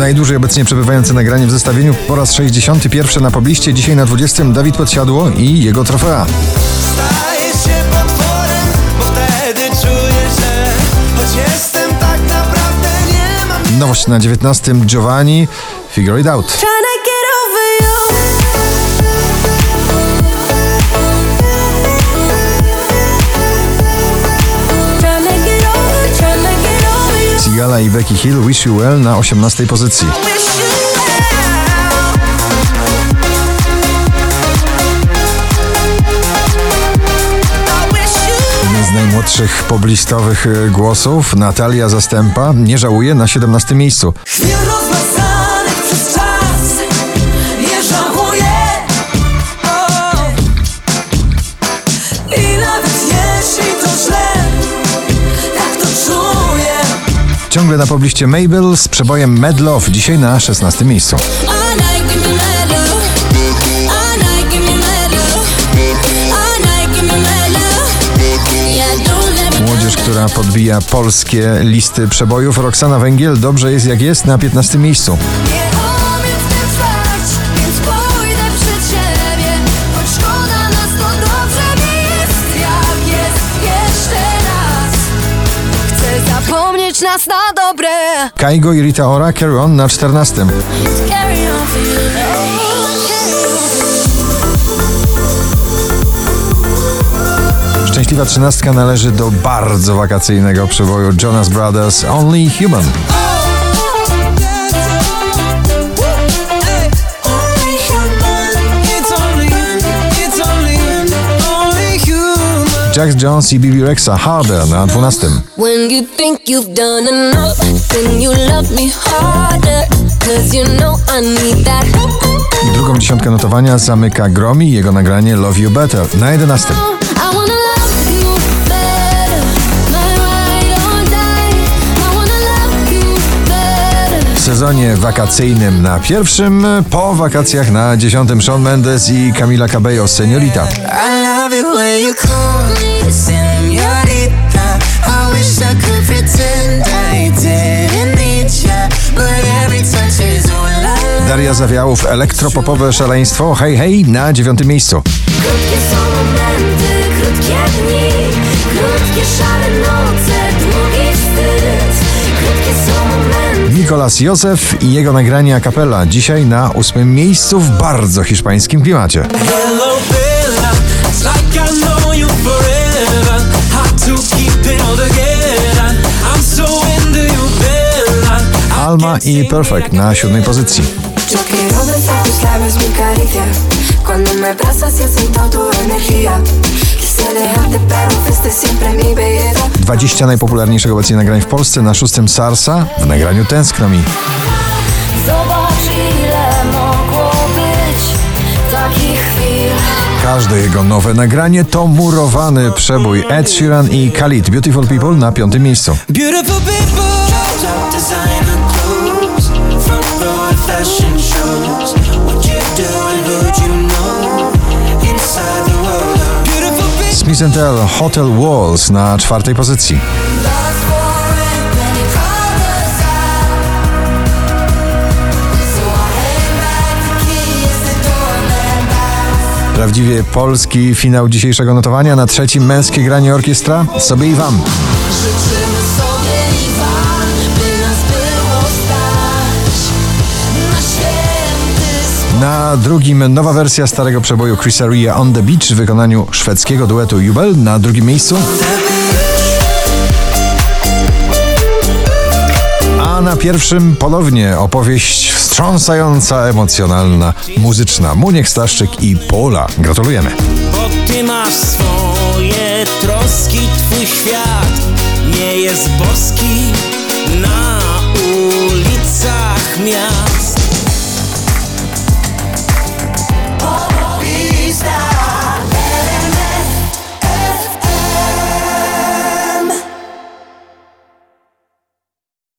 Najdłużej obecnie przebywające nagranie w zestawieniu po raz 61 na pobliście, dzisiaj na 20 Dawid Podsiadło i jego trofea. Staję się potworem, bo wtedy czuję, że choć jestem tak naprawdę nie mam Nowość na 19 Giovanni, Figure It Out. Sigala i Becky Hill, Wish You Well na 18 pozycji. Z najmłodszych poblistowych e, głosów, Natalia Zastępa, nie żałuje na 17 miejscu. Ciągle na pobliście Mabel z przebojem Mad Love, dzisiaj na 16 miejscu. Która podbija polskie listy przebojów, Roxana Węgiel, dobrze jest jak jest na 15 miejscu. Zapomnieć nas na dobre Kaigo i Rita Ora, Carry On na 14. Carry on for you Szczęśliwa trzynastka należy do bardzo wakacyjnego przeboju Jonas Brothers Only Human. Jax Jones i Bibi Rexa Harder na 12. When you think you've done enough Then you love me harder Cause you know I need that Drugą dziesiątkę notowania zamyka Gromi i jego nagranie Love You Better na 11. I wanna love you better My ride or die I wanna love you better W sezonie wakacyjnym na pierwszym, po wakacjach na dziesiątym Shawn Mendes i Camila Cabello Seniorita. Love it when you call me señorita I wish I could pretend I didn't need ya But every touch is all I Daria Zawiałów, elektropopowe szaleństwo, hej hej, na dziewiątym miejscu. Krótkie są momenty, krótkie dni Krótkie szare noce, długi wstyd. Krótkie są momenty. Nikolas Józef i jego nagranie a cappella, dzisiaj na ósmym miejscu w bardzo hiszpańskim klimacie. Hello it's like I know you forever. Hard to keep it all together. I'm so into you Bella I Alma i Perfect na siódmej pozycji. Yo quiero besar tus labios, mi caricia Cuando me abrazas y siento tu energía Quise dejarte pero fuiste siempre mi belleza 20 najpopularniejszych obecnie nagrań w Polsce na szóstym Sarsa w nagraniu Tęskno mi. Zobacz Każde jego nowe nagranie to murowany przebój Ed Sheeran i Khalid Beautiful People na piątym miejscu. Smith Tell Hotel Walls na czwartej pozycji. Prawdziwie polski finał dzisiejszego notowania na trzecim męskie granie orkiestra sobie i wam. Życzymy sobie i wam, by nas było stać Na święty spokój Na drugim nowa wersja starego przeboju Chrisa Ria On The Beach w wykonaniu szwedzkiego duetu Jubel na drugim miejscu. A na pierwszym ponownie opowieść wstrząsająca, emocjonalna, muzyczna. Muniek Staszczyk i Pola. Gratulujemy. Bo ty masz swoje troski, twój świat nie jest boski. Na ulicach miast